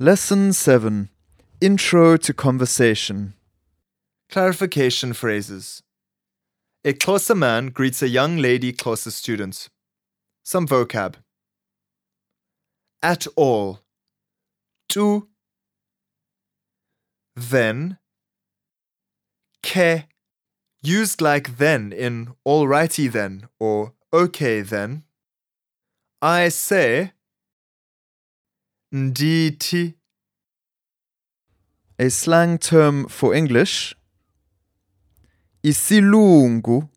Lesson 7 Intro to Conversation. Clarification phrases. A Xhosa man greets a young lady Xhosa student. Some vocab. At all. Tu. Then. Ke. Used like then in alrighty then or okay then. I say. Ndithi. A slang term for English. Isilungu